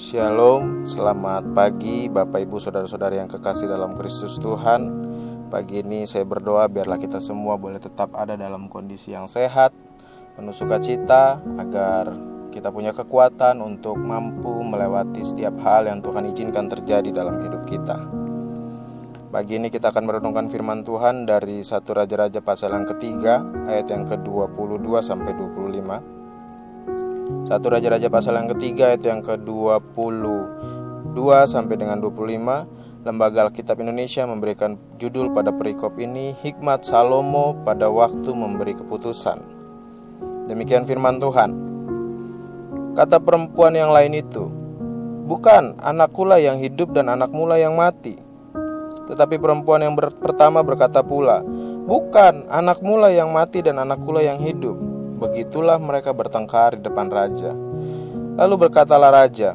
Shalom, selamat pagi Bapak Ibu Saudara-saudari yang kekasih dalam Kristus Tuhan. Pagi ini saya berdoa biarlah kita semua boleh tetap ada dalam kondisi yang sehat Penuh sukacita agar kita punya kekuatan untuk mampu melewati setiap hal yang Tuhan izinkan terjadi dalam hidup kita. Pagi ini kita akan merenungkan firman Tuhan dari satu Raja-Raja pasal yang ketiga ayat yang ke-22 sampai 25 satu Raja-Raja pasal yang ketiga itu yang ke-22 sampai dengan 25 Lembaga Alkitab Indonesia memberikan judul pada perikop ini Hikmat Salomo pada waktu memberi keputusan. Demikian firman Tuhan. Kata perempuan yang lain itu Bukan anakku lah yang hidup dan anakmu lah yang mati. Tetapi perempuan yang ber pertama berkata pula Bukan anakmu lah yang mati dan anakku lah yang hidup Begitulah mereka bertengkar di depan raja. Lalu berkatalah raja,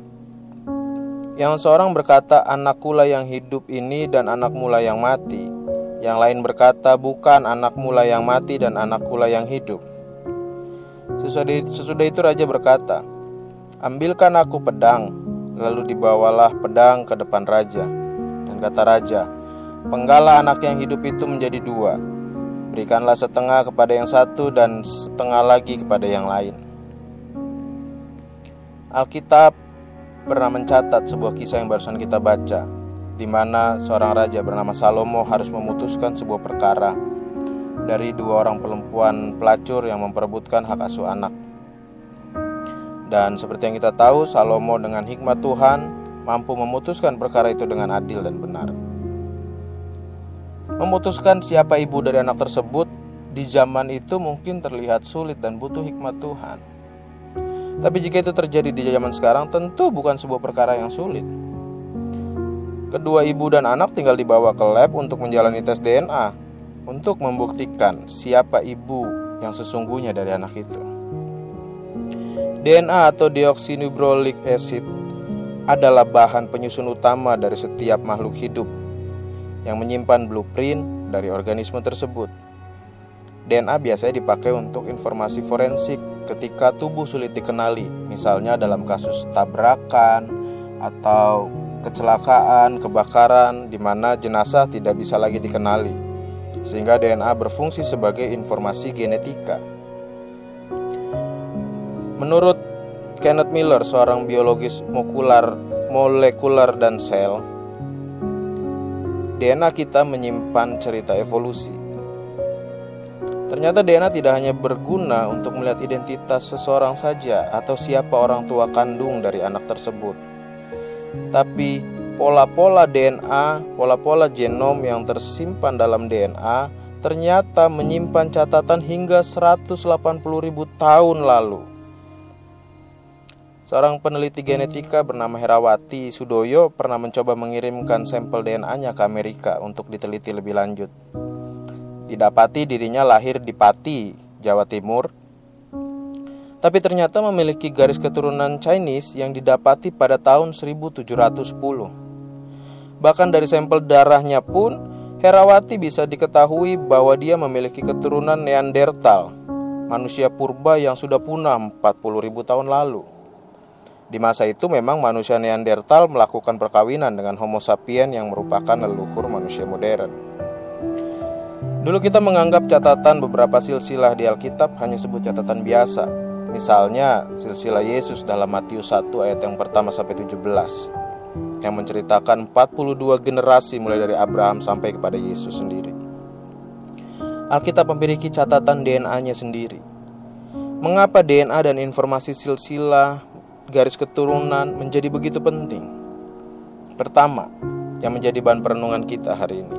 yang seorang berkata, anakku lah yang hidup ini dan anakmu lah yang mati. Yang lain berkata, bukan anakmu lah yang mati dan anakku lah yang hidup. Sesudah, sesudah itu raja berkata, ambilkan aku pedang. Lalu dibawalah pedang ke depan raja. Dan kata raja, penggalah anak yang hidup itu menjadi dua Berikanlah setengah kepada yang satu dan setengah lagi kepada yang lain. Alkitab pernah mencatat sebuah kisah yang barusan kita baca, di mana seorang raja bernama Salomo harus memutuskan sebuah perkara dari dua orang perempuan pelacur yang memperebutkan hak asuh anak. Dan seperti yang kita tahu, Salomo dengan hikmat Tuhan mampu memutuskan perkara itu dengan adil dan benar. Memutuskan siapa ibu dari anak tersebut di zaman itu mungkin terlihat sulit dan butuh hikmat Tuhan. Tapi jika itu terjadi di zaman sekarang tentu bukan sebuah perkara yang sulit. Kedua ibu dan anak tinggal dibawa ke lab untuk menjalani tes DNA untuk membuktikan siapa ibu yang sesungguhnya dari anak itu. DNA atau deoxynitrolic acid adalah bahan penyusun utama dari setiap makhluk hidup yang menyimpan blueprint dari organisme tersebut. DNA biasanya dipakai untuk informasi forensik ketika tubuh sulit dikenali, misalnya dalam kasus tabrakan atau kecelakaan, kebakaran di mana jenazah tidak bisa lagi dikenali. Sehingga DNA berfungsi sebagai informasi genetika. Menurut Kenneth Miller, seorang biologis molekular, dan sel, DNA kita menyimpan cerita evolusi. Ternyata DNA tidak hanya berguna untuk melihat identitas seseorang saja atau siapa orang tua kandung dari anak tersebut. Tapi pola-pola DNA, pola-pola genom yang tersimpan dalam DNA ternyata menyimpan catatan hingga 180.000 tahun lalu. Seorang peneliti genetika bernama Herawati Sudoyo pernah mencoba mengirimkan sampel DNA-nya ke Amerika untuk diteliti lebih lanjut. Didapati dirinya lahir di Pati, Jawa Timur, tapi ternyata memiliki garis keturunan Chinese yang didapati pada tahun 1710. Bahkan dari sampel darahnya pun, Herawati bisa diketahui bahwa dia memiliki keturunan Neanderthal, manusia purba yang sudah punah 40.000 tahun lalu. Di masa itu memang manusia Neanderthal melakukan perkawinan dengan Homo sapien yang merupakan leluhur manusia modern. Dulu kita menganggap catatan beberapa silsilah di Alkitab hanya sebut catatan biasa. Misalnya silsilah Yesus dalam Matius 1 ayat yang pertama sampai 17 yang menceritakan 42 generasi mulai dari Abraham sampai kepada Yesus sendiri. Alkitab memiliki catatan DNA-nya sendiri. Mengapa DNA dan informasi silsilah garis keturunan menjadi begitu penting. Pertama, yang menjadi bahan perenungan kita hari ini.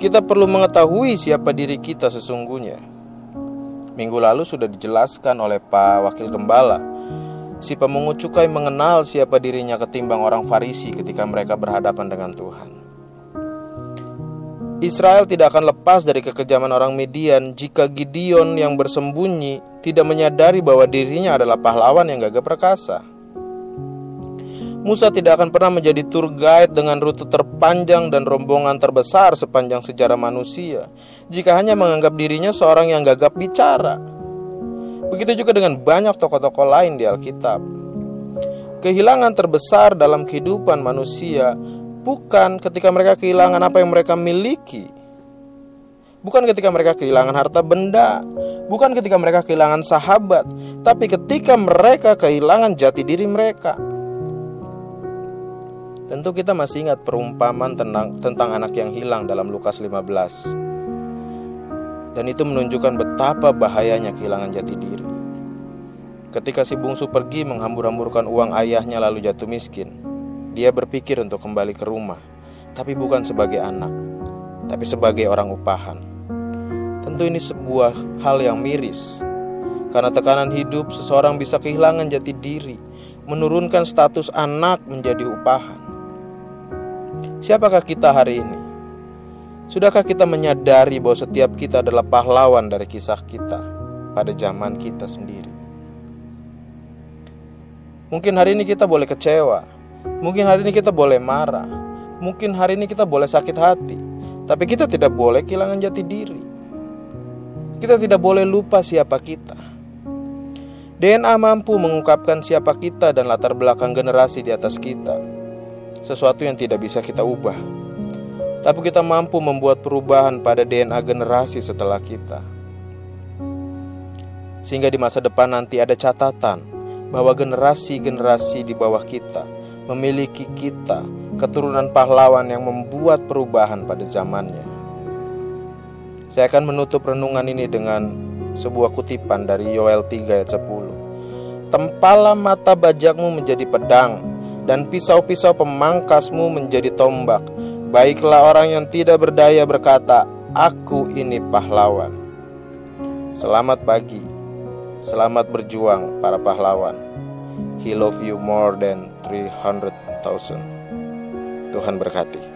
Kita perlu mengetahui siapa diri kita sesungguhnya. Minggu lalu sudah dijelaskan oleh Pak Wakil Gembala. Si pemungut cukai mengenal siapa dirinya ketimbang orang Farisi ketika mereka berhadapan dengan Tuhan. Israel tidak akan lepas dari kekejaman orang Midian jika Gideon yang bersembunyi tidak menyadari bahwa dirinya adalah pahlawan yang gagah perkasa. Musa tidak akan pernah menjadi tour guide dengan rute terpanjang dan rombongan terbesar sepanjang sejarah manusia jika hanya menganggap dirinya seorang yang gagap bicara. Begitu juga dengan banyak tokoh-tokoh lain di Alkitab. Kehilangan terbesar dalam kehidupan manusia bukan ketika mereka kehilangan apa yang mereka miliki. Bukan ketika mereka kehilangan harta benda, bukan ketika mereka kehilangan sahabat, tapi ketika mereka kehilangan jati diri mereka. Tentu kita masih ingat perumpamaan tentang, tentang anak yang hilang dalam Lukas 15. Dan itu menunjukkan betapa bahayanya kehilangan jati diri. Ketika si bungsu pergi menghambur-hamburkan uang ayahnya lalu jatuh miskin, dia berpikir untuk kembali ke rumah, tapi bukan sebagai anak, tapi sebagai orang upahan. Tentu ini sebuah hal yang miris, karena tekanan hidup seseorang bisa kehilangan jati diri, menurunkan status anak menjadi upahan. Siapakah kita hari ini? Sudahkah kita menyadari bahwa setiap kita adalah pahlawan dari kisah kita pada zaman kita sendiri? Mungkin hari ini kita boleh kecewa, mungkin hari ini kita boleh marah, mungkin hari ini kita boleh sakit hati, tapi kita tidak boleh kehilangan jati diri. Kita tidak boleh lupa siapa kita. DNA mampu mengungkapkan siapa kita dan latar belakang generasi di atas kita sesuatu yang tidak bisa kita ubah. Tapi kita mampu membuat perubahan pada DNA generasi setelah kita. Sehingga di masa depan nanti ada catatan bahwa generasi-generasi di bawah kita memiliki kita, keturunan pahlawan yang membuat perubahan pada zamannya. Saya akan menutup renungan ini dengan sebuah kutipan dari Yoel 3 ayat 10. Tempalah mata bajakmu menjadi pedang, dan pisau-pisau pemangkasmu menjadi tombak. Baiklah orang yang tidak berdaya berkata, Aku ini pahlawan. Selamat pagi, selamat berjuang para pahlawan. He love you more than 300,000. Tuhan berkati.